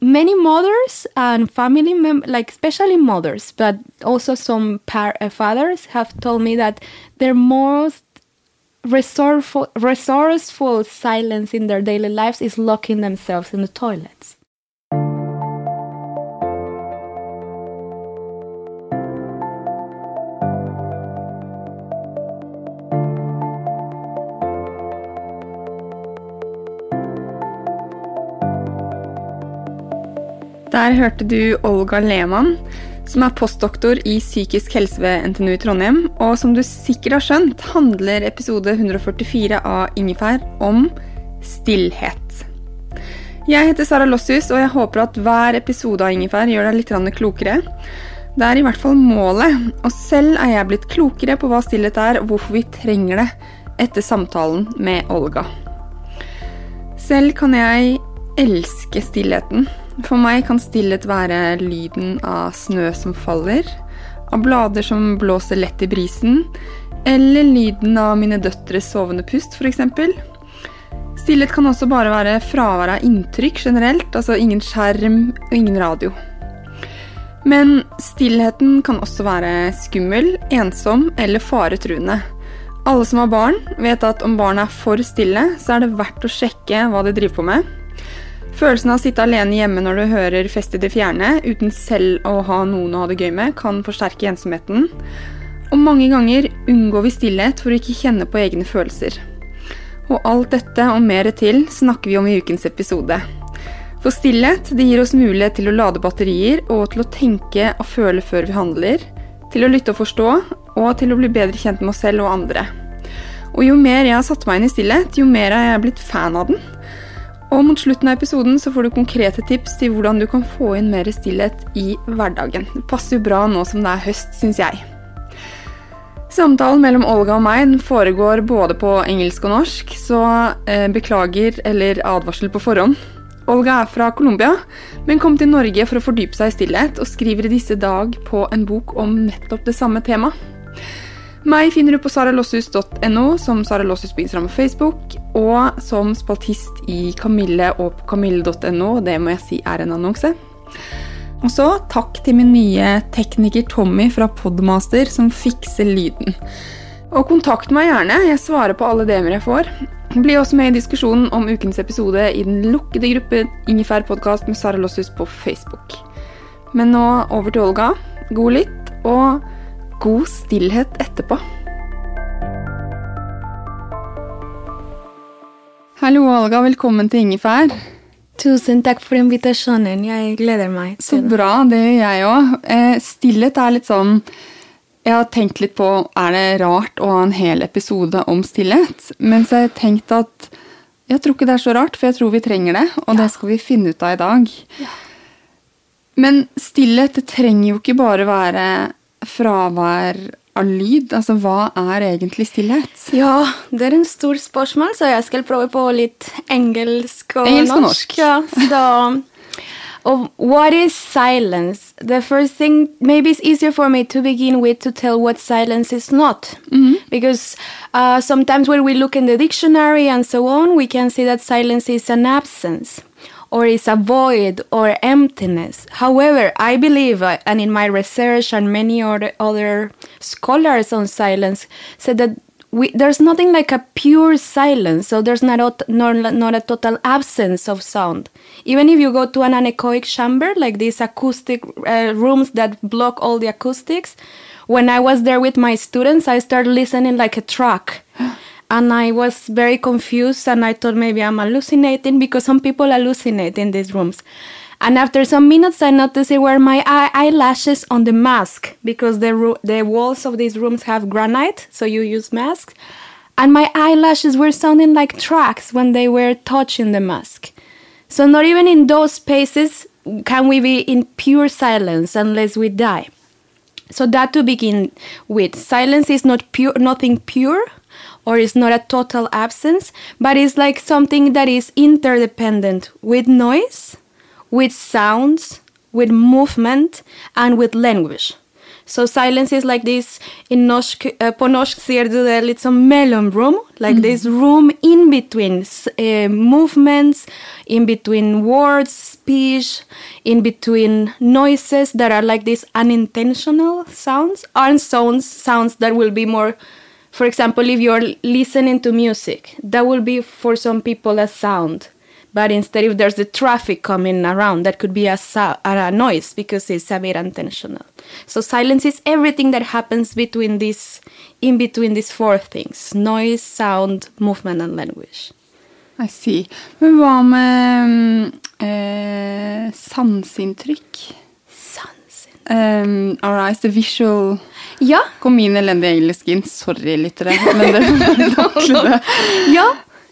Many mothers and family members, like especially mothers, but also some par- uh, fathers, have told me that their most resourceful, resourceful silence in their daily lives is locking themselves in the toilets. Der hørte du Olga Lehmann, som er postdoktor i psykisk helse ved NTNU i Trondheim. Og som du sikkert har skjønt, handler episode 144 av Ingefær om stillhet. Jeg heter Sara Lossius, og jeg håper at hver episode av Ingefær gjør deg litt klokere. Det er i hvert fall målet, og selv er jeg blitt klokere på hva stillhet er, og hvorfor vi trenger det, etter samtalen med Olga. Selv kan jeg elske stillheten. For meg kan stillhet være lyden av snø som faller, av blader som blåser lett i brisen, eller lyden av mine døtres sovende pust, f.eks. Stillhet kan også bare være fravær av inntrykk generelt, altså ingen skjerm og ingen radio. Men stillheten kan også være skummel, ensom eller faretruende. Alle som har barn, vet at om barnet er for stille, så er det verdt å sjekke hva de driver på med. Følelsen av å sitte alene hjemme når du hører Fest i det fjerne, uten selv å ha noen å ha det gøy med, kan forsterke ensomheten. Og mange ganger unngår vi stillhet for å ikke kjenne på egne følelser. Og alt dette og mer til snakker vi om i ukens episode. For stillhet det gir oss mulighet til å lade batterier og til å tenke og føle før vi handler. Til å lytte og forstå, og til å bli bedre kjent med oss selv og andre. Og jo mer jeg har satt meg inn i stillhet, jo mer er jeg blitt fan av den. Og mot slutten av episoden så får du konkrete tips til hvordan du kan få inn mer stillhet i hverdagen. Det passer jo bra nå som det er høst, syns jeg. Samtalen mellom Olga og meg foregår både på engelsk og norsk, så eh, beklager eller advarsel på forhånd. Olga er fra Colombia, men kom til Norge for å fordype seg i stillhet, og skriver i disse dag på en bok om nettopp det samme temaet. Meg finner du på saralossus.no, som Sara Lossus på Instagram og Facebook, og som spaltist i Kamille og på kamille.no. Det må jeg si er en annonse. Og så takk til min nye tekniker Tommy fra Podmaster, som fikser lyden. Og kontakt meg gjerne, jeg svarer på alle DM-er jeg får. Bli også med i diskusjonen om ukens episode i den lukkede gruppen Ingefær podkast med Sara Lossus på Facebook. Men nå over til Olga. God lytt, og god stillhet etterpå. Hallo, Olga. Velkommen til Ingefær. Tusen takk for invitasjonen. Jeg gleder meg. Så bra. Det gjør jeg òg. Eh, stillhet er litt sånn Jeg har tenkt litt på er det rart å ha en hel episode om stillhet. Men så har jeg tenkt at jeg tror ikke det er så rart, for jeg tror vi trenger det. Og ja. det skal vi finne ut av i dag. Ja. Men stillhet det trenger jo ikke bare være fravær av lyd? Altså, hva er egentlig stillhet? Ja, det er en stor spørsmål, så jeg skal prøve på litt engelsk og engelsk og norsk. Ja, så... Of what is silence? The first thing, maybe it's easier for me to begin with to tell what silence is not. Mm -hmm. Because uh, sometimes when we look in the dictionary and so on, we can see that silence is an absence or is a void or emptiness. However, I believe, uh, and in my research and many other, other scholars on silence said that we, there's nothing like a pure silence, so there's not a, not, not a total absence of sound. Even if you go to an anechoic chamber, like these acoustic uh, rooms that block all the acoustics, when I was there with my students, I started listening like a truck. and I was very confused, and I thought maybe I'm hallucinating because some people hallucinate in these rooms. And after some minutes, I noticed it were my eye- eyelashes on the mask because the ro- the walls of these rooms have granite, so you use masks. And my eyelashes were sounding like tracks when they were touching the mask. So not even in those spaces can we be in pure silence unless we die. So that to begin with, silence is not pure, nothing pure, or it's not a total absence, but it's like something that is interdependent with noise, with sounds, with movement, and with language. So silence is like this in norsk, uh, på norsk sier du det litt som mellomrom, like this room in between uh, movements, in between words, speech, in between noises that are like these unintentional sounds, and sounds sounds that will be more for example, if you're listening to music, that will be for some people a sound. But instead, if there's the traffic coming around, that could be a, a noise because it's a bit intentional. So silence is everything that happens between these, in between these four things: noise, sound, movement, and language. I see. Men hva med mm, eh, sanseinntrykk? Um, Alright, the visual Ja, Kom min elendige engelsk inn. Sorry, lyttere. Men dere får bare takle det. ja.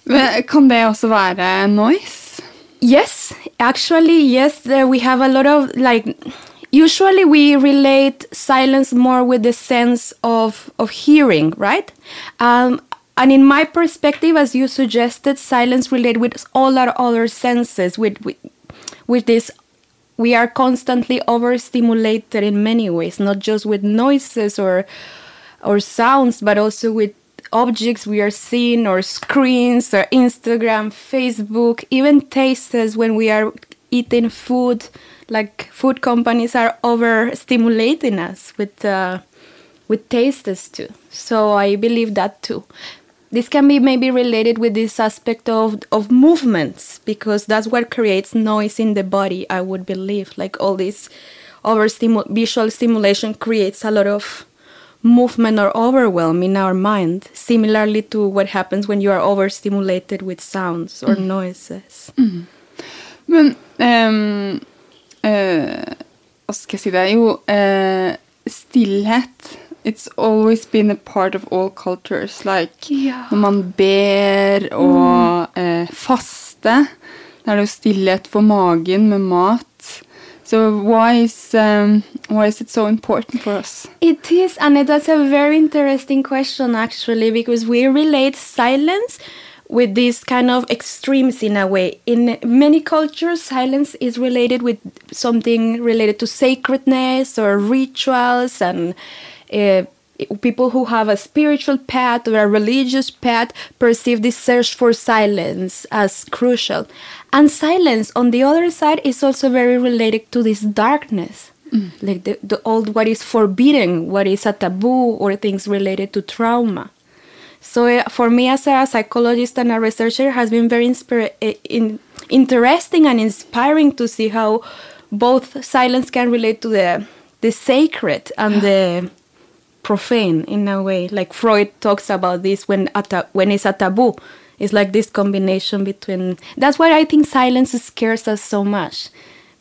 Men Kan det også være noise? Yes, actually, yes. We have a lot of like. Usually, we relate silence more with the sense of of hearing, right? Um, and in my perspective, as you suggested, silence relate with all our other senses. With with, with this, we are constantly overstimulated in many ways, not just with noises or or sounds, but also with objects we are seeing or screens or Instagram, Facebook, even tastes when we are eating food. Like food companies are overstimulating us with uh, with tastes too. So I believe that too. This can be maybe related with this aspect of of movements because that's what creates noise in the body. I would believe like all this overstimu- visual stimulation creates a lot of movement or overwhelm in our mind, similarly to what happens when you are overstimulated with sounds or noises. Men ehm, eh, Hva skal jeg si det? Jo, eh, stillhet It's always been a part of all cultures. Like Ja. når man ber og eh, faste, da er det jo stillhet for magen med mat. So why is, um, why is it so important for us? It is, and that's a very interesting question actually, because we relate silence with these kind of extremes in a way. In many cultures, silence is related with something related to sacredness or rituals, and uh, people who have a spiritual path or a religious path perceive this search for silence as crucial. And silence, on the other side, is also very related to this darkness. Like the, the old what is forbidden what is a taboo or things related to trauma. So uh, for me as a psychologist and a researcher has been very inspira- uh, in, interesting and inspiring to see how both silence can relate to the the sacred and the profane in a way. Like freud talks about this when a when it's a taboo. It's like this combination between that's why i think silence scares us so much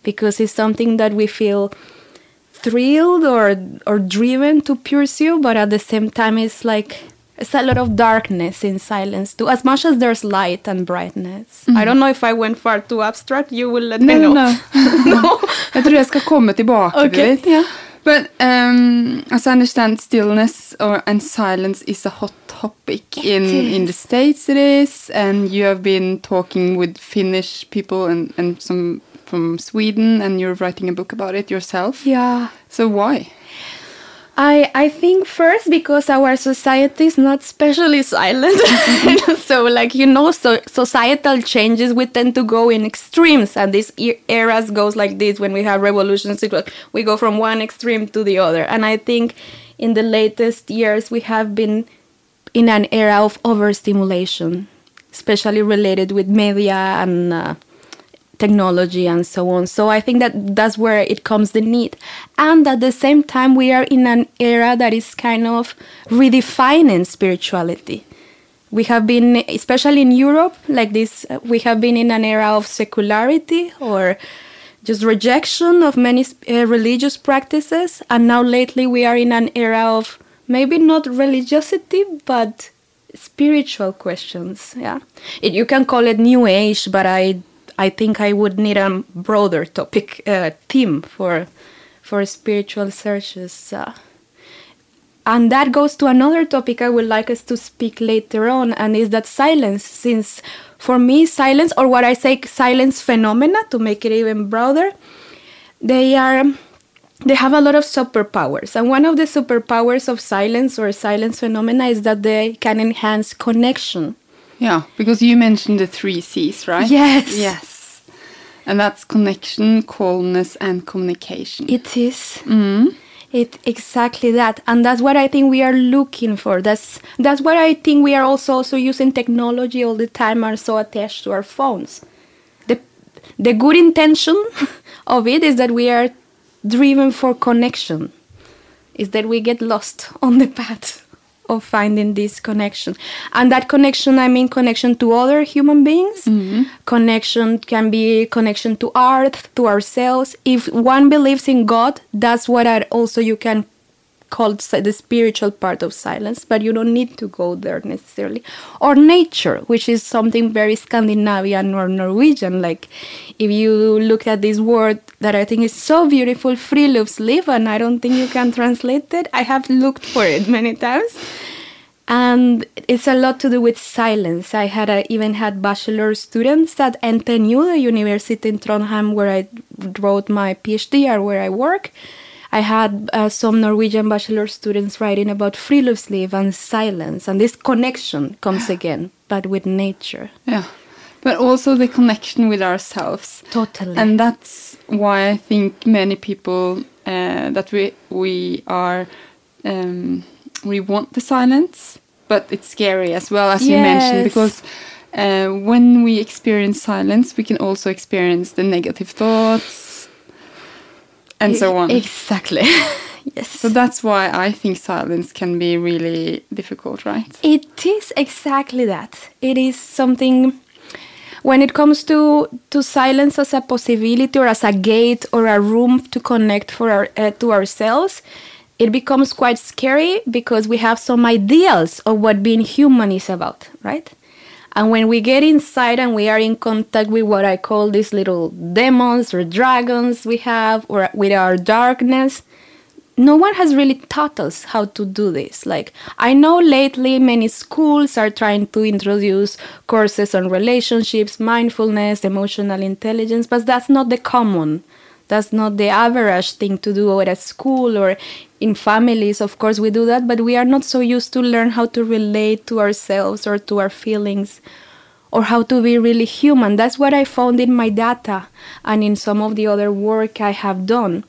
because it's something that we feel thrilled or or driven to pursue but at the same time it's like it's a lot of darkness in silence. Too as much as there's light and brightness. I mm-hmm. don't know if i went far too abstract you will let me know. no, no. jeg tror jeg skal komme tilbake Okay, til det. yeah. But um, as I understand, stillness or and silence is a hot topic in in the states. It is, and you have been talking with Finnish people and and some from Sweden, and you're writing a book about it yourself. yeah So why? I I think first because our society is not specially silent. so like you know, so societal changes we tend to go in extremes, and these eras goes like this. When we have revolutions, we go from one extreme to the other. And I think in the latest years we have been in an era of overstimulation, especially related with media and uh, technology and so on. So I think that that's where it comes the need. And at the same time, we are in an era that is kind of redefining spirituality. We have been, especially in Europe, like this, uh, we have been in an era of secularity or just rejection of many uh, religious practices. And now lately we are in an era of maybe not religiosity, but spiritual questions. Yeah. It, you can call it new age, but I I think I would need a broader topic uh, theme for for spiritual searches. Uh, and that goes to another topic I would like us to speak later on, and is that silence. Since for me, silence, or what I say, silence phenomena, to make it even broader, they are they have a lot of superpowers. And one of the superpowers of silence or silence phenomena is that they can enhance connection. Yeah, because you mentioned the three C's, right? Yes. Yes. And that's connection, calmness, and communication. It is. Mm-hmm. It exactly that, and that's what I think we are looking for. That's that's what I think we are also also using technology all the time. Are so attached to our phones. The the good intention of it is that we are driven for connection. Is that we get lost on the path of finding this connection, and that connection I mean connection to other human beings. Mm-hmm. Connection can be connection to art, to ourselves. If one believes in God, that's what I also you can call si- the spiritual part of silence, but you don't need to go there necessarily. Or nature, which is something very Scandinavian or Norwegian. Like if you look at this word that I think is so beautiful, friluftsliv, and I don't think you can translate it. I have looked for it many times. And it's a lot to do with silence. I had a, even had bachelor students at NTNU, the university in Trondheim, where I wrote my PhD or where I work. I had uh, some Norwegian bachelor students writing about friluftsliv and silence, and this connection comes again, but with nature. Yeah. But also the connection with ourselves. Totally. And that's why I think many people uh, that we we are um, we want the silence, but it's scary as well as you mentioned because uh, when we experience silence, we can also experience the negative thoughts and so on. Exactly. yes. So that's why I think silence can be really difficult, right? It is exactly that. It is something when it comes to to silence as a possibility or as a gate or a room to connect for our, uh, to ourselves. It becomes quite scary because we have some ideals of what being human is about, right? And when we get inside and we are in contact with what I call these little demons or dragons we have, or with our darkness, no one has really taught us how to do this. Like, I know lately many schools are trying to introduce courses on relationships, mindfulness, emotional intelligence, but that's not the common. That's not the average thing to do at a school or in families. Of course, we do that, but we are not so used to learn how to relate to ourselves or to our feelings or how to be really human. That's what I found in my data and in some of the other work I have done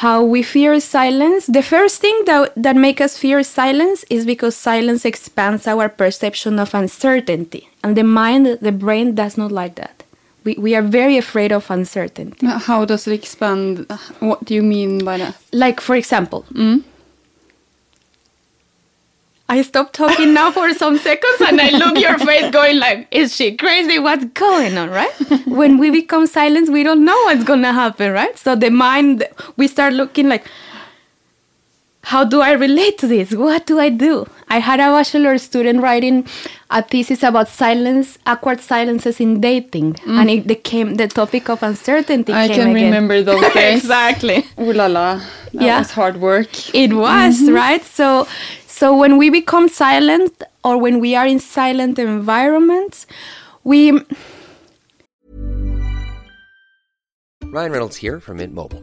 how we fear silence the first thing that, that makes us fear silence is because silence expands our perception of uncertainty and the mind the brain does not like that we, we are very afraid of uncertainty How does it expand? What do you mean by that? like for example mm. I stopped talking now for some seconds and I look your face going like, is she crazy? What's going on, right? when we become silent, we don't know what's gonna happen, right? So the mind, we start looking like, how do I relate to this? What do I do? I had a bachelor student writing a thesis about silence, awkward silences in dating, mm. and it became the topic of uncertainty. I came can again. remember those days. exactly. Ooh la la. That Yeah. was hard work. It was mm-hmm. right. So, so when we become silent, or when we are in silent environments, we Ryan Reynolds here from Mint Mobile.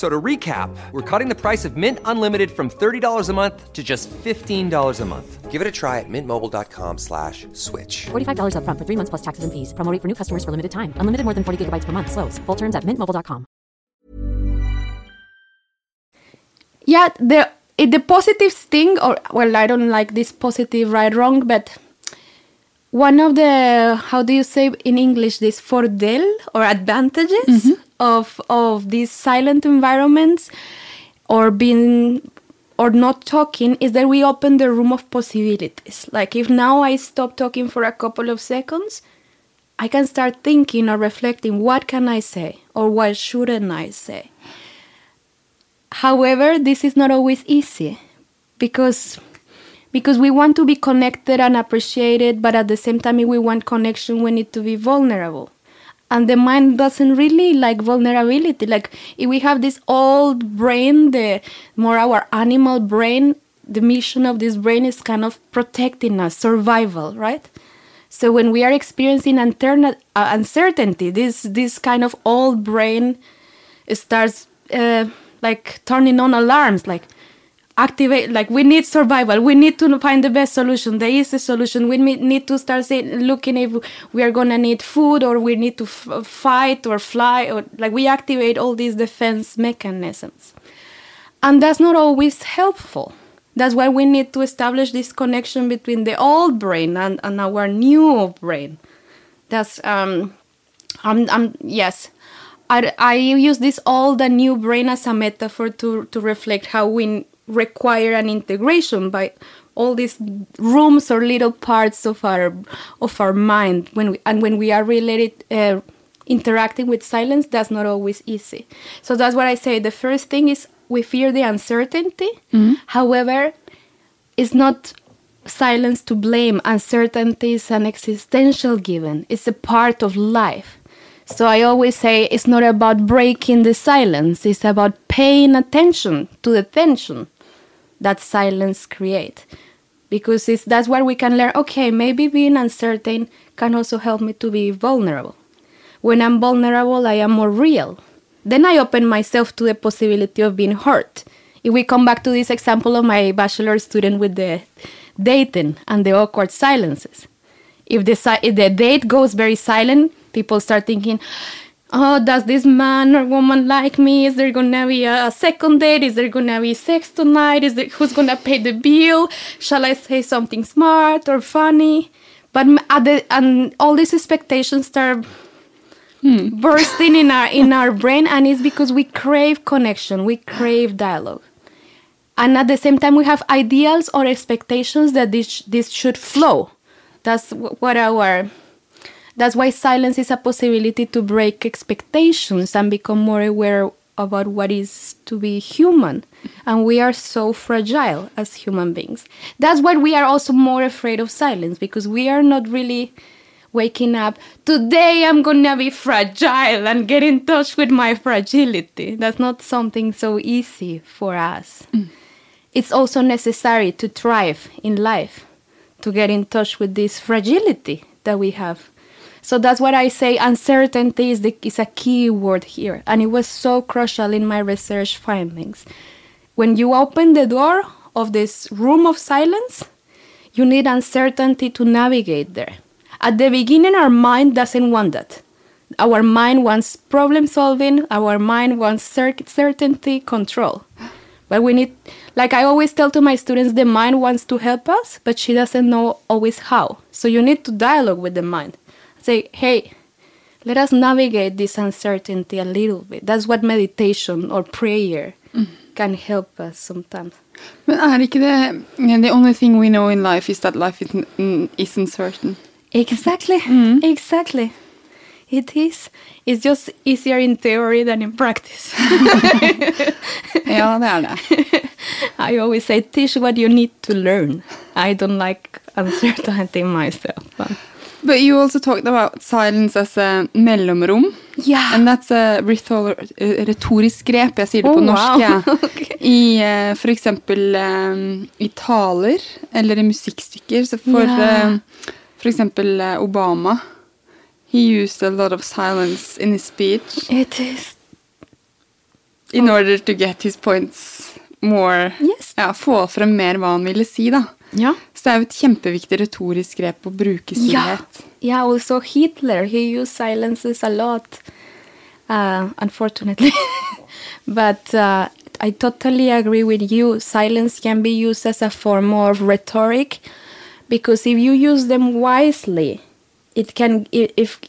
So to recap, we're cutting the price of Mint Unlimited from $30 a month to just $15 a month. Give it a try at mintmobile.com slash switch. $45 upfront for three months plus taxes and fees. Promo rate for new customers for limited time. Unlimited more than 40 gigabytes per month. Slows. Full terms at mintmobile.com. yeah the the positive thing or well i don't like this positive right wrong but one of the how do you say in english this fordel or advantages mm-hmm. Of of these silent environments or being or not talking is that we open the room of possibilities like if now i stop talking for a couple of seconds i can start thinking or reflecting what can i say or what shouldn't i say However, this is not always easy because because we want to be connected and appreciated, but at the same time, we want connection, we need to be vulnerable. And the mind doesn't really like vulnerability. Like if we have this old brain, the more our animal brain, the mission of this brain is kind of protecting us, survival, right? So when we are experiencing interna- uh, uncertainty, this this kind of old brain starts uh, like turning on alarms, like activate. Like we need survival. We need to find the best solution. There is a solution. We need to start looking if we are gonna need food or we need to fight or fly or like we activate all these defense mechanisms, and that's not always helpful. That's why we need to establish this connection between the old brain and, and our new brain. That's um, I'm, I'm yes. I, I use this old and new brain as a metaphor to, to reflect how we require an integration by all these rooms or little parts of our of our mind when we, and when we are related uh, interacting with silence that's not always easy. So that's what i say. The first thing is we fear the uncertainty. However it's not silence to blame. Uncertainty is an existential given. It's a part of life. So I always say it's not about breaking the silence, it's about paying attention to the tension that silence create Because it's, that's where we can learn okay, maybe being uncertain can also help me to be vulnerable. When I'm vulnerable, I am more real. Then I open myself to the possibility of being hurt. If we come back to this example of my bachelor student with the dating and the awkward silences, if the, if the date goes very silent, people start thinking, oh, does this man or woman like me? Is there gonna be a, second date? Is there gonna be sex tonight? Is there, who's gonna pay the bill? Shall I say something smart or funny? But at the, and all these expectations start hmm. bursting in our in our brain, and it's because we crave connection, we crave dialogue, and at the same time we have ideals or expectations that this this should flow. That's what our that's why silence is a possibility to break expectations and become more aware about what is to be human. And we are so fragile as human beings. That's why we are also more afraid of silence because we are not really waking up. Today I'm gonna be fragile and get in touch with my fragility. That's not something so easy for us. Mm. It's also necessary to thrive in life, to get in touch with this fragility that we have. So that's what I say. Uncertainty is, the, is a key word here, and it was so crucial in my research findings. When you open the door of this room of silence, you need uncertainty to navigate there. At the beginning, our mind doesn't want that. Our mind wants problem solving, our mind wants cer- certainty, control. But we need, like I always tell to my students, the mind wants to help us, but she doesn't know always how. So you need to dialogue with the mind. Say, hey, let us navigate this uncertainty a little bit. That's what meditation or prayer can help us sometimes. Men er ikke det The only thing we know in life is that life isn't, isn't certain. Exactly. Exactly. It is. It's just easier in theory than in practice. Ja, det er det. I always say, teach what you need to learn. I don't like uncertainty myself. but- But you also talked about silence as a mellomrom. Yeah. And that's a rhetor eh, retorisk grep, jeg sier det Oh, på norsk. wow. Ja. Ok. I uh, for eksempel eh, i taler eller i musikkstykker. Så for, yeah. uh, for eksempel eh, Obama, he used a lot of silence in his speech It is. in order to get his points more Yes. Ja, få frem mer hva han ville si, da. Yeah. Så det er jo et kjempeviktig retorisk grep å bruke stillhet. Yeah, also Hitler, he used silences a lot, uh, unfortunately. but uh, I totally agree with you. Silence can be used as a form of rhetoric because if you use them wisely, it can, if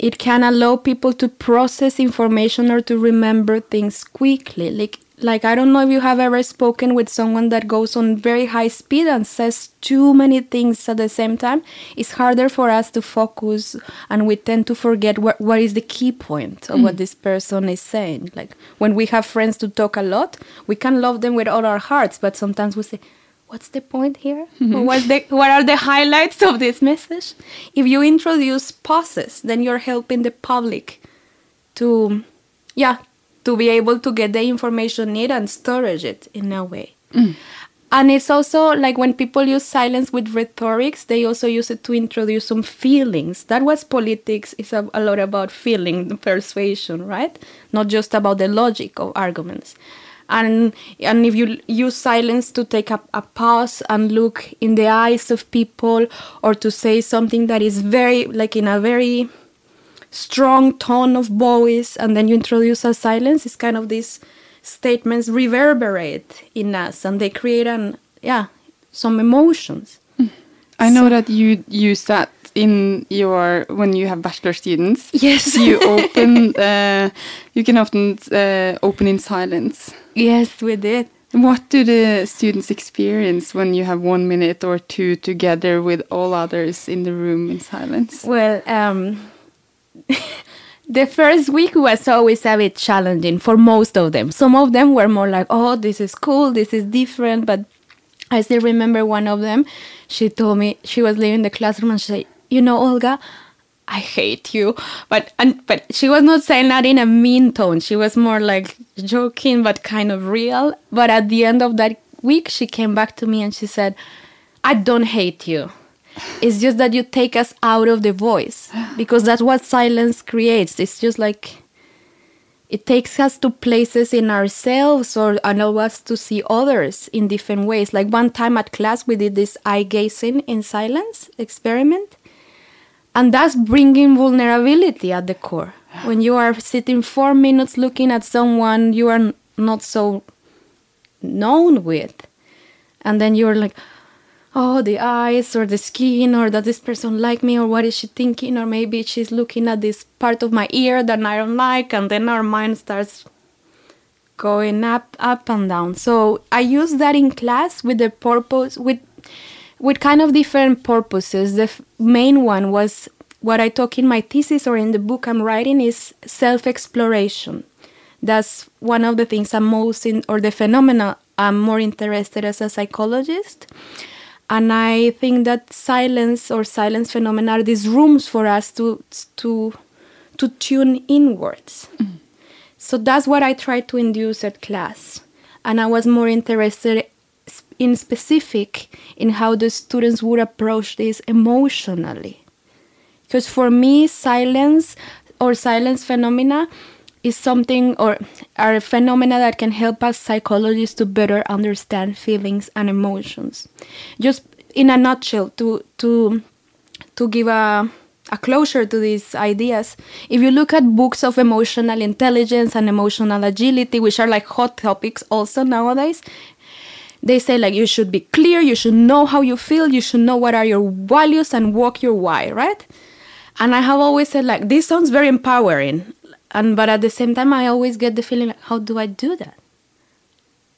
it can allow people to process information or to remember things quickly. Like like i don't know if you have ever spoken with someone that goes on very high speed and says too many things at the same time. It's harder for us to focus and we tend to forget what, what is the key point of what mm. this person is saying. Like when we have friends to talk a lot we can love them with all our hearts but sometimes we say what's the point here? Or mm-hmm. What's the, what are the highlights of this message? If you introduce pauses, then you're helping the public to, yeah, to be able to get the information needed and storage it in a way. Mm. And it's also like when people use silence with rhetorics, they also use it to introduce some feelings. That was politics is a, a lot about feeling, persuasion, right? Not just about the logic of arguments. And and if you use silence to take a, a pause and look in the eyes of people, or to say something that is very like in a very strong tone of voice and then you introduce a silence it's kind of these statements reverberate in us and they create an yeah some emotions I know that you use that in your when you have bachelor students. Yes. you open. Uh, you can often uh, open in silence. Yes we did What do the students experience when you have one minute or two together with all others in the room in silence? well um the first week was always a bit challenging for most of them some of them were more like oh this is cool this is different but I still remember one of them. She told me she was leaving the classroom and she said, "You know, Olga, I hate you." But and but she was not saying that in a mean tone. She was more like joking, but kind of real. But at the end of that week, she came back to me and she said, "I don't hate you. It's just that you take us out of the voice because that's what silence creates. It's just like." it takes us to places in ourselves or allow us to see others in different ways. Like one time at class, we did this eye gazing in silence experiment, and that's bringing vulnerability at the core. When you are sitting four minutes looking at someone you are not so known with, and then you're like, oh, the eyes or the skin, or does this person like me, or what is she thinking, or maybe she's looking at this part of my ear that I don't like, and then our mind starts going up, up and down. So I use that in class with the purpose, with with kind of different purposes. The f- main one was what I talk in my thesis or in the book I'm writing is self-exploration. That's one of the things I'm most in, or the phenomena I'm more interested as a psychologist. And I think that silence or silence phenomena are these rooms for us to to to tune inwards. Mm-hmm. So that's what I tried to induce at class. And I was more interested in specific in how the students would approach this emotionally. Because for me, silence or silence phenomena is something or are a phenomena that can help us psychologists to better understand feelings and emotions. Just in a nutshell, to to to give a a closure to these ideas. If you look at books of emotional intelligence and emotional agility, which are like hot topics also nowadays, they say like you should be clear, you should know how you feel, you should know what are your values and walk your why, right? And I have always said like this sounds very empowering, and but at the same time I always get the feeling like how do I do that?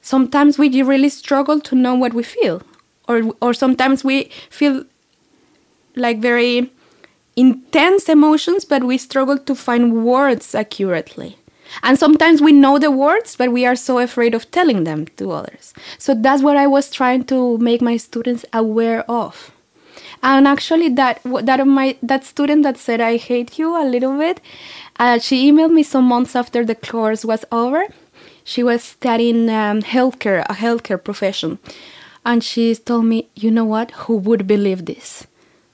sometimes we really struggle to know what we feel, or or sometimes we feel like very intense emotions, but we struggle to find words accurately. And sometimes we know the words, but we are so afraid of telling them to others. So that's what I was trying to make my students aware of. And actually, that that my that student that said I hate you a little bit, uh, she emailed me some months after the course was over. She was studying um, healthcare, a healthcare profession, and she told me, "You know what? Who would believe this?"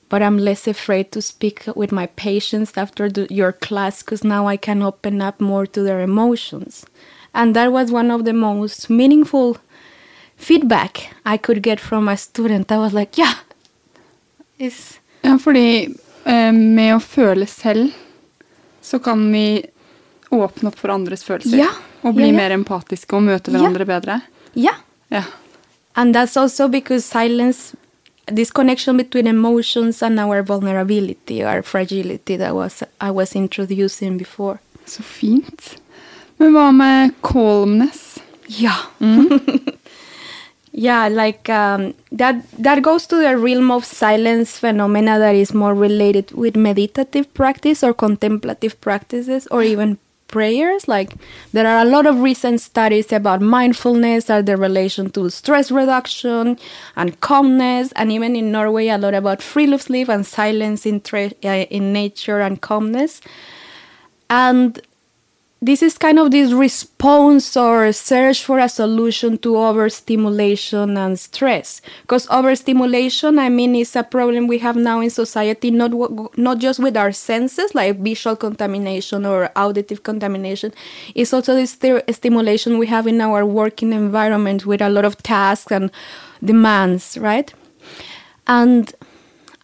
But I'm less afraid to speak with my patients after the, your class because now I can open up more to their emotions. And that was one of the most meaningful feedback I could get from a student. I was like, yeah, it's Ja, fordi eh, med å føle selv, så kan vi åpne opp for andres følelser. Ja, Og bli ja, ja. mer empatiske og møte hverandre bedre. yeah. Ja. And that's also because silence, this connection between emotions and our vulnerability, our fragility that was I was introducing before. Så fint. Men hva med calmness? Yeah. yeah, like um, that that goes to the realm of silence phenomena that is more related with meditative practice or contemplative practices or even prayers like there are a lot of recent studies about mindfulness and the relation to stress reduction and calmness and even in norway a lot about friluftsliv and silence in, uh, in nature and calmness. And this is kind of this response or search for a solution to overstimulation and stress. Because overstimulation i mean is a problem we have now in society not not just with our senses like visual contamination or auditive contamination. It's also this sti- stimulation we have in our working environment with a lot of tasks and demands right? And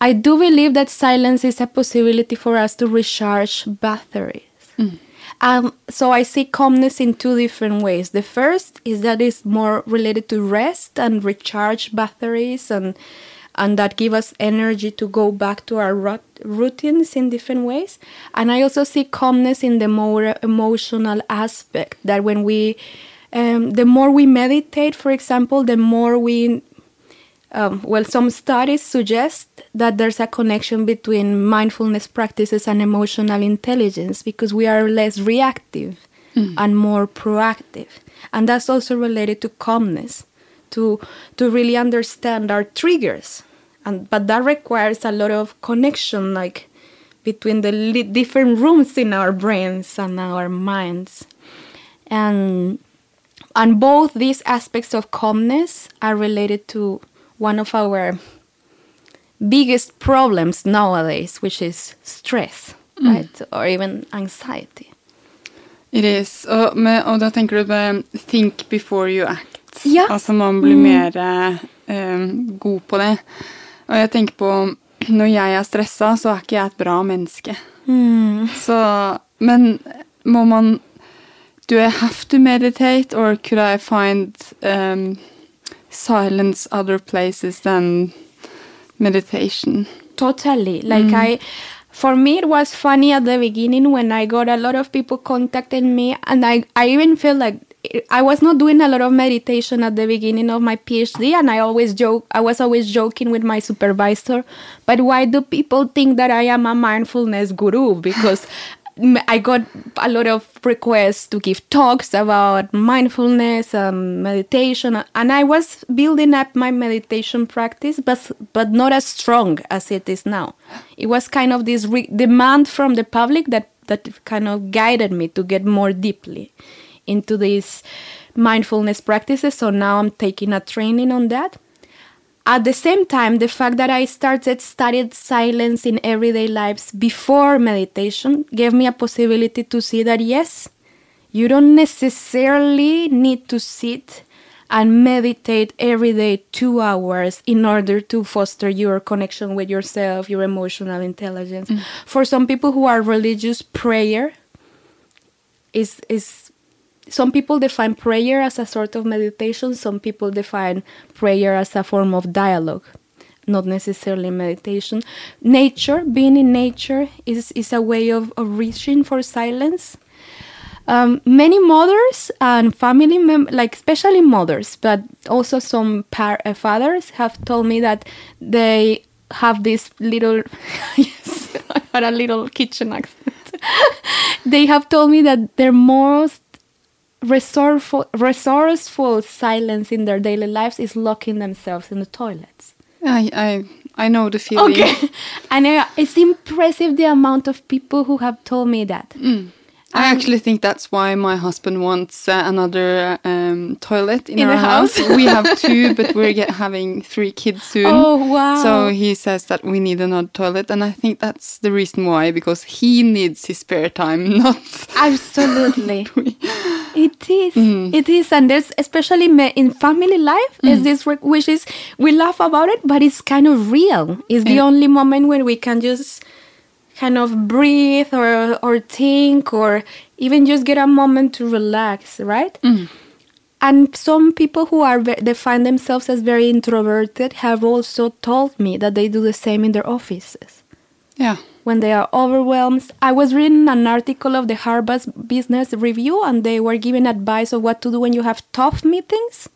i do believe that silence is a possibility for us to recharge batteries mm. Um, so I see calmness in two different ways. The first is that it's more related to rest and recharge batteries and and that give us energy to go back to our rut- routines in different ways. And I also see calmness in the more emotional aspect that when we um, the more we meditate, for example, the more we um, well, some studies suggest that there's a connection between mindfulness practices and emotional intelligence because we are less reactive and more proactive. And that's also related to calmness, to, to really understand our triggers. And, but that requires a lot of connection, like between the li- different rooms in our brains and our minds. And and both these aspects of calmness are related to one of our biggest problems nowadays, which is stress, right? Or even anxiety. It is. Og, med, og da tenker du på think before you act. Ja. Altså man blir mer eh, god på det. Og jeg tenker på når jeg er stressa, så er ikke jeg et bra menneske. Så Men må man Do I have to meditate, or could I find um, silence other places than meditation? Totally. Like mm. I for me it was funny at the beginning when I got a lot of people contacted me and I, I even feel like I was not doing a lot of meditation at the beginning of my PhD and I always joke I was always joking with my supervisor but why do people think that I am a mindfulness guru because I got a lot of requests to give talks about mindfulness and meditation, and I was building up my meditation practice, but but not as strong as it is now. It was kind of this re- demand from the public that that kind of guided me to get more deeply into these mindfulness practices. So now I'm taking a training on that. At the same time, the fact that I started studied silence in everyday lives before meditation gave me a possibility to see that yes, you don't necessarily need to sit and meditate every day two hours in order to foster your connection with yourself, your emotional intelligence. Mm. For some people who are religious, prayer is is some people define prayer as a sort of meditation some people define prayer as a form of dialogue not necessarily meditation nature being in nature is, is a way of, of reaching for silence um, many mothers and family mem- like especially mothers, but also some par- uh, fathers have told me that they have this little yes, I had a little kitchen accent. they have told me that their most resourceful, resourceful silence in their daily lives is locking themselves in the toilets. I, I, I know the feeling. Okay, and uh, it's impressive the amount of people who have told me that. I actually think that's why my husband wants uh, another um, toilet in, In our house? house. we have two, but we're get, having three kids soon. Oh, wow. So he says that we need another toilet, and I think that's the reason why because he needs his spare time, not Absolutely. it is. It is. And there's, especially in family life, is this re- which is, we laugh about it, but it's kind of real. It's the only moment when we can just kind of breathe or, or think or even just get a moment to relax, right? Mm-hmm. And some people who are they find themselves as very introverted have also told me that they do the same in their offices yeah. when they are overwhelmed. I was reading an article of the Harvard Business Review, and they were giving advice of what to do when you have tough meetings.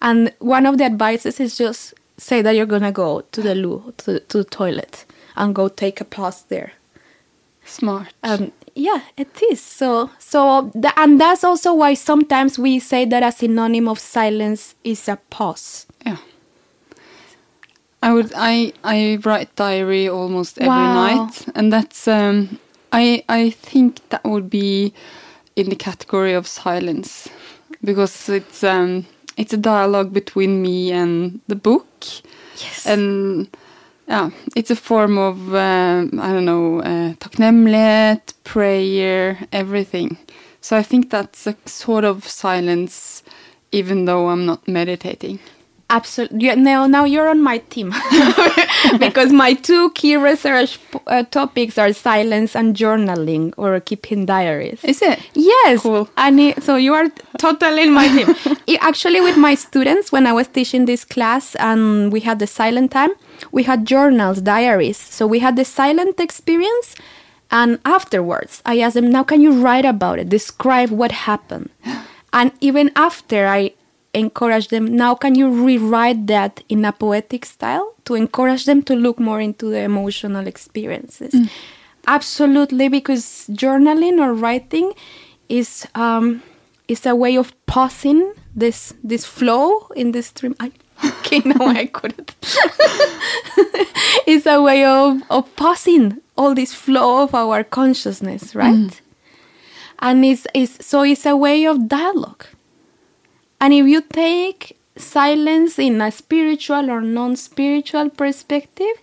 And one of the advices is just say that you're gonna go to the loo, to, to the toilet, and go take a pause there. Smart. Um, yeah, it is. So, so, the, and that's also why sometimes we say that a synonym of silence is a pause. Yeah. I would I I write diary almost every Wow. night and that's um I I think that would be in the category of silence because it's um it's a dialogue between me and the book Yes. and yeah it's a form of um, I don't know uh, prayer everything so I think that's a sort of silence even though I'm not meditating Absolutely. Yeah, now, now you're on my team because my two key research uh, topics are silence and journaling or keeping diaries. is it Yes. Cool. And it, so you are totally in my team. I- actually, with my students, when I was teaching this class and we had the silent time, we had journals, diaries. So we had the silent experience. And afterwards, I asked them, now can you write about it? Describe what happened. And even after I encourage them, now can you rewrite that in a poetic style to encourage them to look more into the emotional experiences? Absolutely, because journaling or writing is um, is a way of pausing this this flow in the stream. I, okay, now I couldn't. it's a way of, of pausing all this flow of our consciousness, right? Mm-hmm. And it's, it's so it's a way of dialogue. And if you take silence in a spiritual or non-spiritual perspective,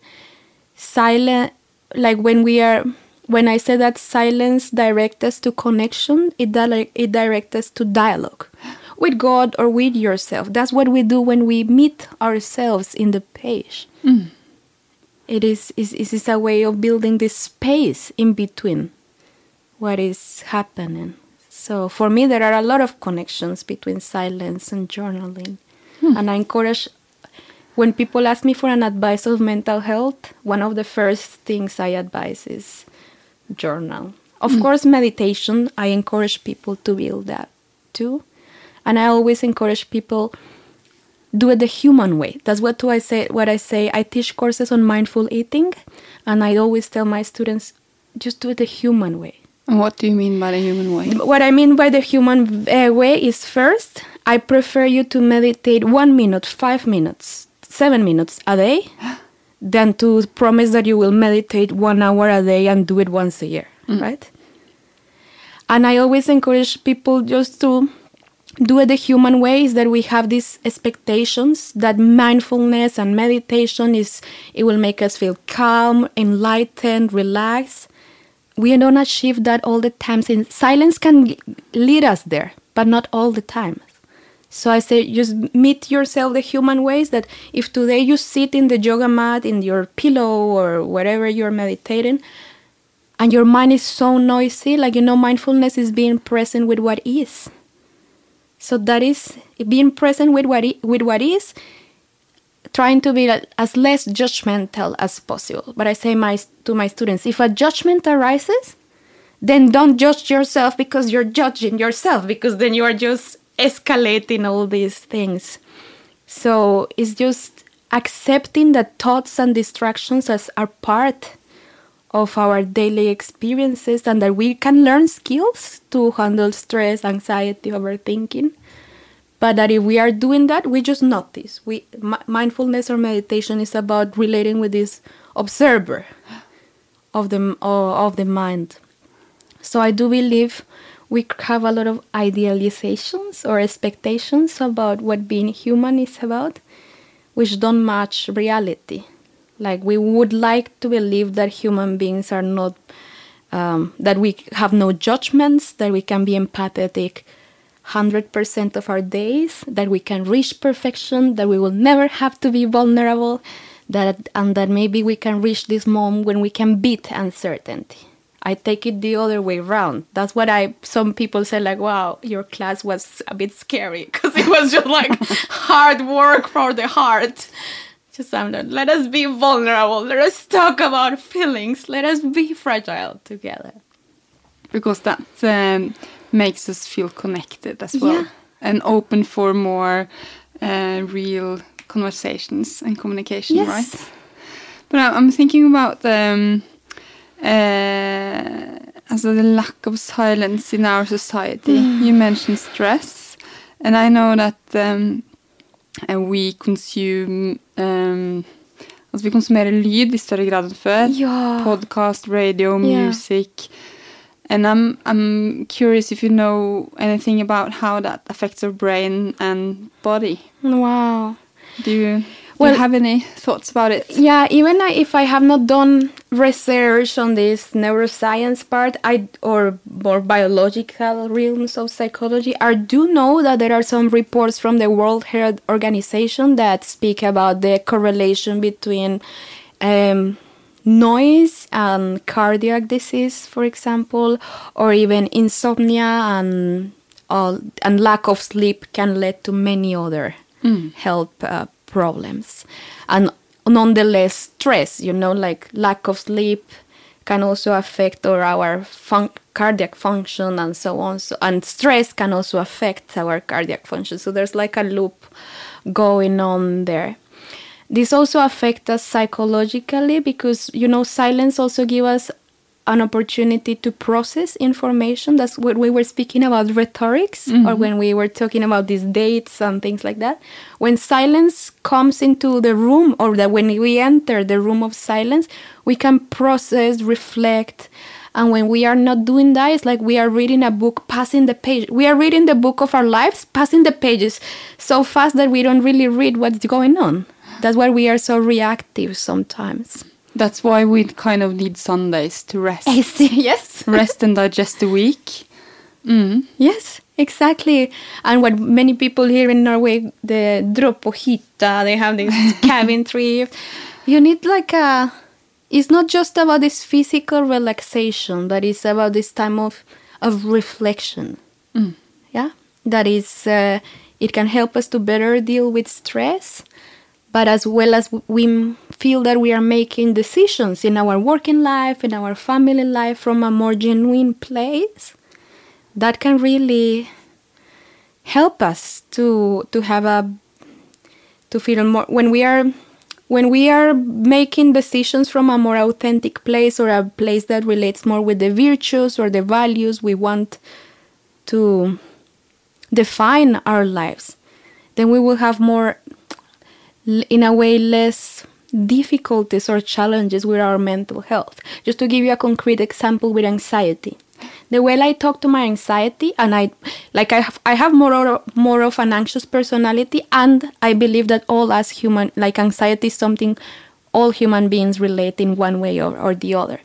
silent like when we are when I say that silence directs us to connection, it di- it directs us to dialogue with God or with yourself. That's what we do when we meet ourselves in the page. Hmm. It is, is, is a way of building this space in between what is happening. So for me, there are a lot of connections between silence and journaling, hmm. and I encourage when people ask me for an advice of mental health. One of the first things I advise is journal. Of hmm. course, meditation. I encourage people to build that too, and I always encourage people do it the human way. That's what do I say. What I say. I teach courses on mindful eating, and I always tell my students, just do it the human way. And what do you mean by the human way? What I mean by the human uh, way is first, I prefer you to meditate one minute, five minutes, seven minutes a day than to promise that you will meditate one hour a day and do it once a year, right? And I always encourage people just to do it the human way is that we have these expectations that mindfulness and meditation is it will make us feel calm enlightened relaxed. We don't achieve that all the time since silence can lead us there but not all the time so i say just meet yourself the human ways that if today you sit in the yoga mat in your pillow or wherever you're meditating and your mind is so noisy like you know mindfulness is being present with what is so that is being present with what, i- with what is trying to be as less judgmental as possible but i say my to my students if a judgment arises then don't judge yourself because you're judging yourself because then you are just escalating all these things. So it's just accepting that thoughts and distractions as are part of our daily experiences and that we can learn skills to handle stress, anxiety, overthinking. But that if we are doing that, we just notice. We mi- mindfulness or meditation is about relating with this observer of the of the mind. So I do believe we have a lot of idealizations or expectations about what being human is about, which don't match reality. Like we would like to believe that human beings are not, um, that we have no judgments, that we can be empathetic 100% of our days, that we can reach perfection, that we will never have to be vulnerable, that and that maybe we can reach this moment when we can beat uncertainty. I take it the other way around. That's what I. Some people say like, "Wow, your class was a bit scary because it was just like hard work for the heart." Um, let us be vulnerable. Let us talk about feelings. Let us be fragile together. because that um, makes us feel connected as well Yeah. and open for more uh, real conversations and communication Yes. right but I- i'm thinking about um, uh, also the lack of silence in our society you mentioned stress and i know that um, uh, we consume um, Altså vi konsumerer lyd i større grad enn før. Ja. Podcast, radio, Yeah. music. And I'm I'm curious if you know anything about how that affects our brain and body. Wow. Do you, Well- you have any thoughts about it? Yeah, even if I have not done research on this neuroscience part, I or more biological realms of psychology, I do know that there are some reports from the World Health Organization that speak about the correlation between um, noise and cardiac disease, for example, or even insomnia and all and lack of sleep can lead to many other health uh, problems. And nonetheless stress you know like lack of sleep can also affect or our fun- cardiac function and so on. So and stress can also affect our cardiac function. So there's like a loop going on there. This also affects us psychologically because you know silence also give us an opportunity to process information. That's what we were speaking about rhetorics or mm-hmm. when we were talking about these dates and things like that. When silence comes into the room or that when we enter the room of silence we can process reflect. And when we are not doing that it's like we are reading a book passing the page. We are reading the book of our lives passing the pages so fast that we don't really read what's going on. That's why we are so reactive sometimes That's why we kind of need Sundays to rest, yes. Rest and digest the week. yes exactly. And what many people here in norway the drop they have this cabin trip you need like a it's not just about this physical relaxation but it's about this time of of reflection. Yeah that is uh, it can help us to better deal with stress but as well as we feel that we are making decisions in our working life in our family life from a more genuine place that can really help us to to have a to feel more when we are when we are making decisions from a more authentic place or a place that relates more with the virtues or the values we want to define our lives then we will have more in a way less difficulties or challenges with our mental health. Just to give you a concrete example with anxiety. The way i talk to my anxiety and i like i have i have more or, more of an anxious personality and i believe that all as human like anxiety is something all human beings relate in one way or, or the other.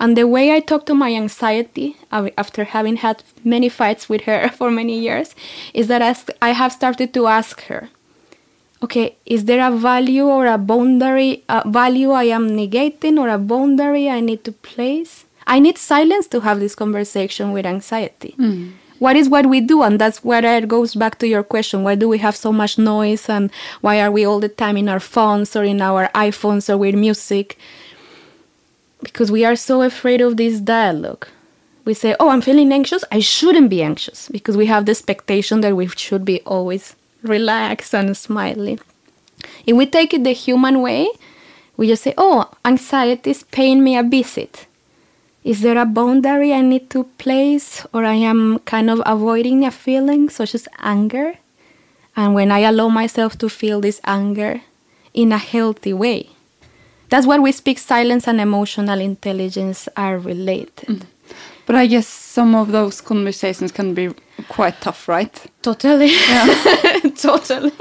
And the way i talk to my anxiety uh, after having had many fights with her for many years is that i have started to ask her okay is there a value or a boundary a value i am negating or a boundary i need to place? I need silence to have this conversation with anxiety. Hmm. What is what we do? And that's where it goes back to your question. Why do we have so much noise? And why are we all the time in our phones or in our iphones or with music? Because we are so afraid of this dialogue. We say, "Oh, I'm feeling anxious. I shouldn't be anxious," because we have the expectation that we should be always relaxed and smiling. If we take it the human way, we just say, "Oh, anxiety is paying me a visit." Is there a boundary I need to place, or I am kind of avoiding a feeling such as anger? And when I allow myself to feel this anger in a healthy way, that's what we speak silence and emotional intelligence are related. Mm-hmm. But I guess some of those conversations can be quite tough, right? Totally. totally.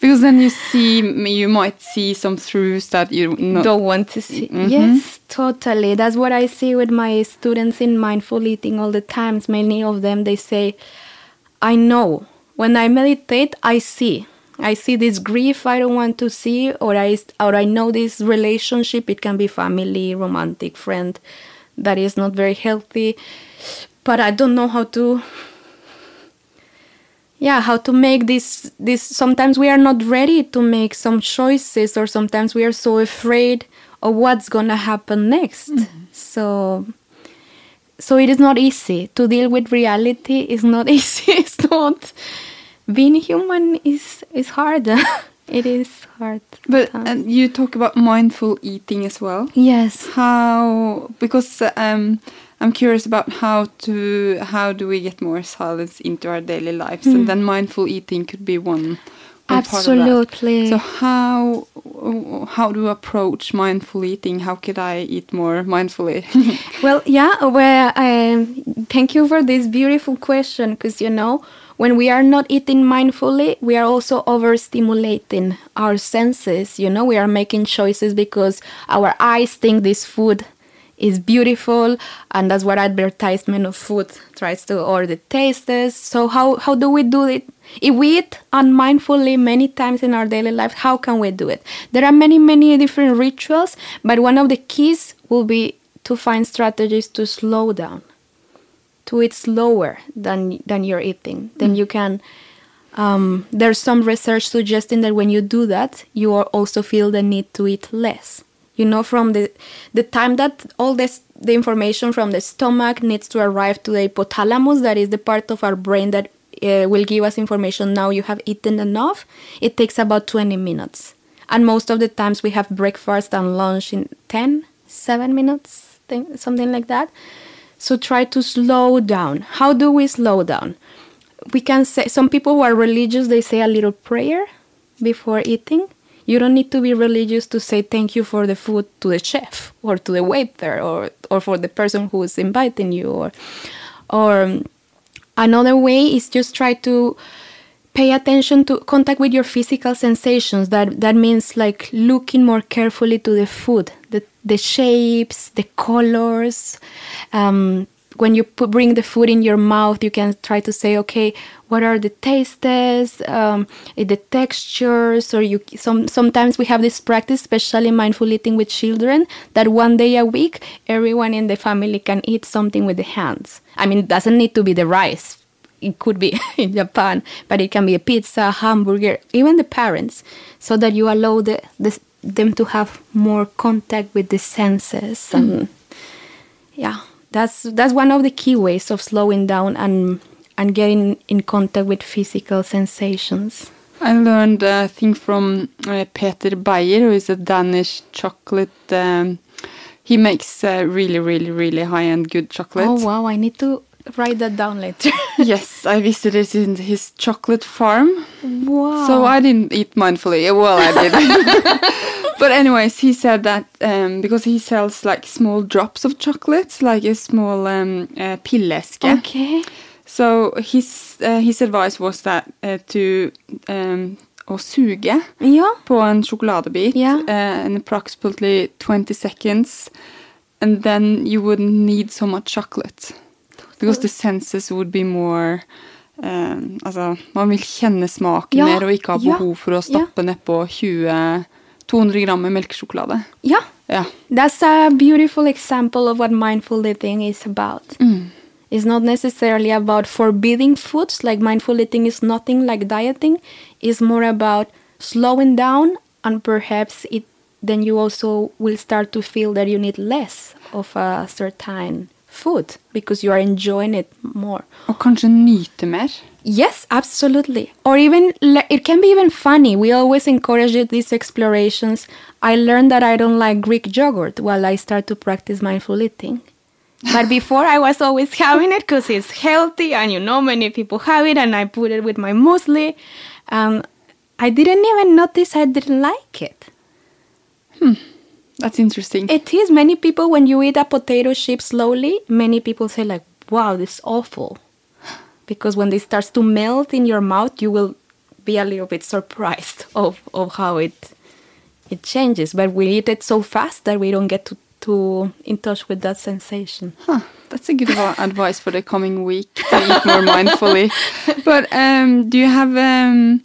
Because then you see, you might see some truths that you. Don't want to see. Mm-hmm. Yes, totally. That's what I see with my students in mindful eating all the times. Many of them they say, I know. When I meditate, I see. I see this grief I don't want to see, or I or I know this relationship. It can be family, romantic, friend, that is not very healthy, but I don't know how to yeah how to make this this sometimes we are not ready to make some choices or sometimes we are so afraid of what's gonna happen next. Mm-hmm. So so it is not easy. To deal with reality is not easy. It's not being human is is hard it is hard But and you talk about mindful eating as well. yes How? Because um, I'm curious about how to how do we get more silence into our daily lives, and then mindful eating could be one. one part of that. Hmm. Absolutely. So how how do you approach mindful eating? How could I eat more mindfully? Well, yeah. Well, um, thank you for this beautiful question because you know when we are not eating mindfully, we are also overstimulating our senses. You know, we are making choices because our eyes think this food is beautiful, and that's what advertisement of food tries to or the tastes. So how how do we do it? If we eat unmindfully many times in our daily life, how can we do it? There are many many different rituals, but one of the keys will be to find strategies to slow down to eat slower than than you're eating then you can um, there's some research suggesting that when you do that you also feel the need to eat less. You know from the the time that all this the information from the stomach needs to arrive to the hypothalamus that is the part of our brain that uh, will give us information now you have eaten enough it takes about 20 minutes. And most of the times we have breakfast and lunch in 10 7 minutes thing, something like that so try to slow down. How do we slow down? We can say some people who are religious they say a little prayer before eating. You don't need to be religious to say thank you for the food to the chef or to the waiter or or for the person who is inviting you or or um, another way is just try to pay attention to contact with your physical sensations that that means like looking more carefully to the food the the shapes the colors. Um, when you put, bring the food in your mouth you can try to say okay what are the tastes um, eh, the textures? Or you some sometimes we have this practice especially mindful eating with children that one day a week everyone in the family can eat something with the hands. I mean it doesn't need to be the rice. It could be in Japan, but it can be a pizza, hamburger, even the parents, so that you allow the, the them to have more contact with the senses and yeah, that's that's one of the key ways of slowing down and and getting in contact with physical sensations. I learned a thing from uh, Peter Beier, who is a Danish chocolate. Um, he makes uh, really, really, really high-end good chocolate. Oh wow, I need to write that down later. yes, I visited in his chocolate farm. wow. So I didn't eat mindfully. Well, I did. but anyways, he said that um, because he sells like small drops of chocolates, like a small um, uh, pilleske. okay. So his uh, his advice was that uh, to um, å suge Ja. på en sjokoladebit Ja. uh, in approximately 20 seconds, and then you wouldn't need so much chocolate because the senses would be more um, altså, man vil kjenne smaken Ja, mer og ikke ha ja, behov for å stappe nedpå 20 200 gram melkesjokolade. Yeah. That's a beautiful example of what mindful eating is about. Mm. It's not necessarily about forbidding foods, like mindful eating is nothing like dieting. It's more about slowing down, and perhaps it then you also will start to feel that you need less of a certain food because you are enjoying it more. Og kanskje nyte mer. Yes, absolutely. Or even it can be even funny. We always encourage these explorations. I learned that I don't like Greek yogurt while I start to practice mindful eating. But before I was always having it because it's healthy and you know many people have it and I put it with my muesli and I didn't even notice I didn't like it. That's interesting. It is many people when you eat a potato chip slowly, many people say like, "Wow, this is awful," because when it starts to melt in your mouth, you will be a little bit surprised of, of how it it changes. But we eat it so fast that we don't get to, to in touch with that sensation. Huh, that's a good advice for the coming week to eat more mindfully. But um, do you have um,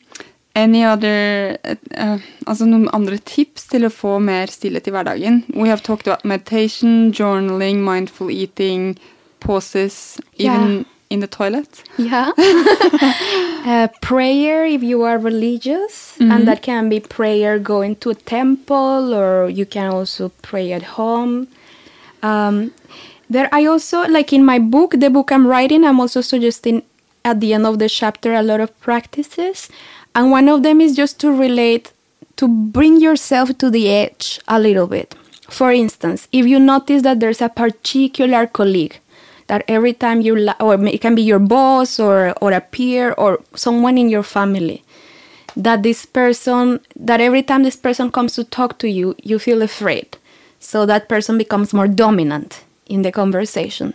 any other uh, Altså noen andre tips til å få mer stillhet i hverdagen? We have talked about meditation, journaling, mindful eating, pauses, even Yeah. in the toilet. Yeah. uh, prayer, if you are religious, and that can be prayer going to a temple, or you can also pray at home. Um, there, I also like in my book, the book I'm writing, I'm also suggesting at the end of the chapter a lot of practices, and one of them is just to relate, to bring yourself to the edge a little bit. For instance, if you notice that there's a particular colleague that every time you la- or it can be your boss or or a peer or someone in your family that this person that every time this person comes to talk to you you feel afraid so that person becomes more dominant in the conversation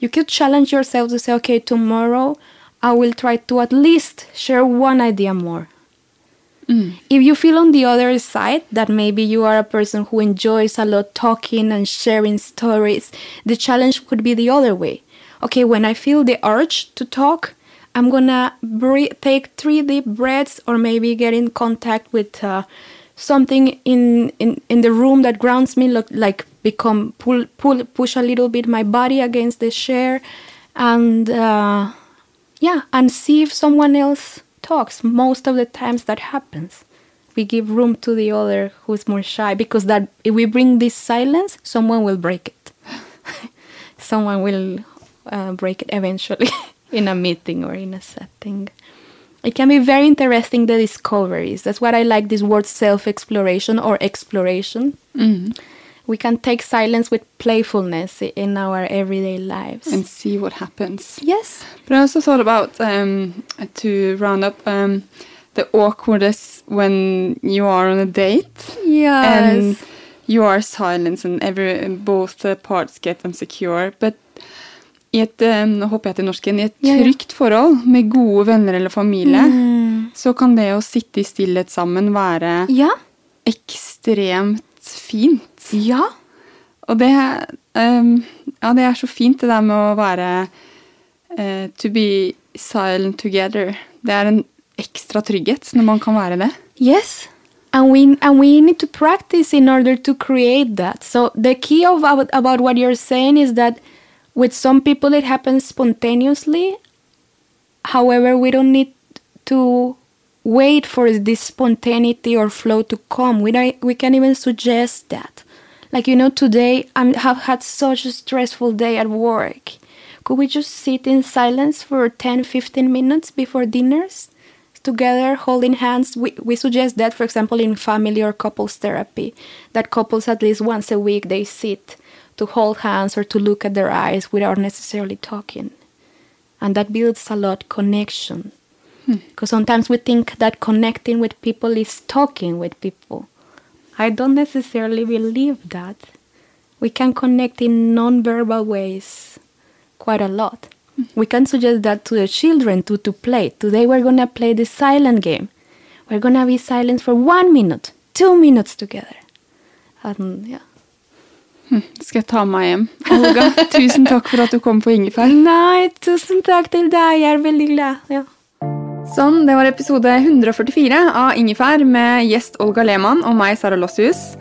you could challenge yourself to say okay tomorrow i will try to at least share one idea more if you feel on the other side that maybe you are a person who enjoys a lot talking and sharing stories, the challenge could be the other way. Okay, when I feel the urge to talk, I'm gonna breathe, take three deep breaths or maybe get in contact with uh, something in, in, in the room that grounds me, look, like become pull, pull, push a little bit my body against the chair and uh, yeah, and see if someone else talks. Most of the times that happens. We give room to the other who's more shy because that if we bring this silence, someone will break it. someone will uh, break it eventually in a meeting or in a setting. It can be very interesting the discoveries. That's what I like this word self exploration or exploration. We can take silence with playfulness in our everyday lives. and see what happens. yes. But I also thought about um, to round up um, the awkwardness when you are on a date Yes. and you are silent and every both parts get insecure. But i et, um, nå håper jeg til norsken, i et trygt forhold med gode venner eller familie, så kan det å sitte i stillhet sammen være ja. ekstremt fint. Ja. Og det, um, ja, det er så fint, det der med å være uh, To be silent together. Det er en ekstra trygghet når man kan være det. Yes. And we and we need to practice in order to create that. So the key of about, about what you're saying is that with some people it happens spontaneously. However, we don't need to wait for this spontaneity or flow to come. We don't, we can even suggest that. Like you know, today I have had such a stressful day at work. Could we just sit in silence for 10, 15 minutes before dinners? together holding hands we, we suggest that for example in family or couples therapy that couples at least once a week they sit to hold hands or to look at their eyes without necessarily talking and that builds a lot connection because sometimes we think that connecting with people is talking with people i don't necessarily believe that we can connect in non-verbal ways quite a lot we can suggest that to the children to, to play. Today we're gonna play the silent game. We're gonna be silent for one minute, two minutes together. And yeah. Det skal jeg ta meg hjem. Olga, tusen takk for at du kom på Ingefær. Nei, tusen takk til deg. Jeg er veldig glad. Ja. Sånn, det var episode 144 av Ingefær med gjest Olga Lehmann og meg, Sara Lossius.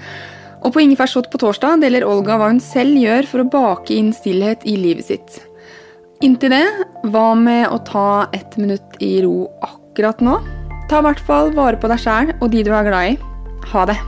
Og på Ingefærshot på torsdag deler Olga hva hun selv gjør for å bake inn stillhet i livet sitt. Inntil det, hva med å ta ett minutt i ro akkurat nå? Ta i hvert fall vare på deg sjæl og de du er glad i. Ha det!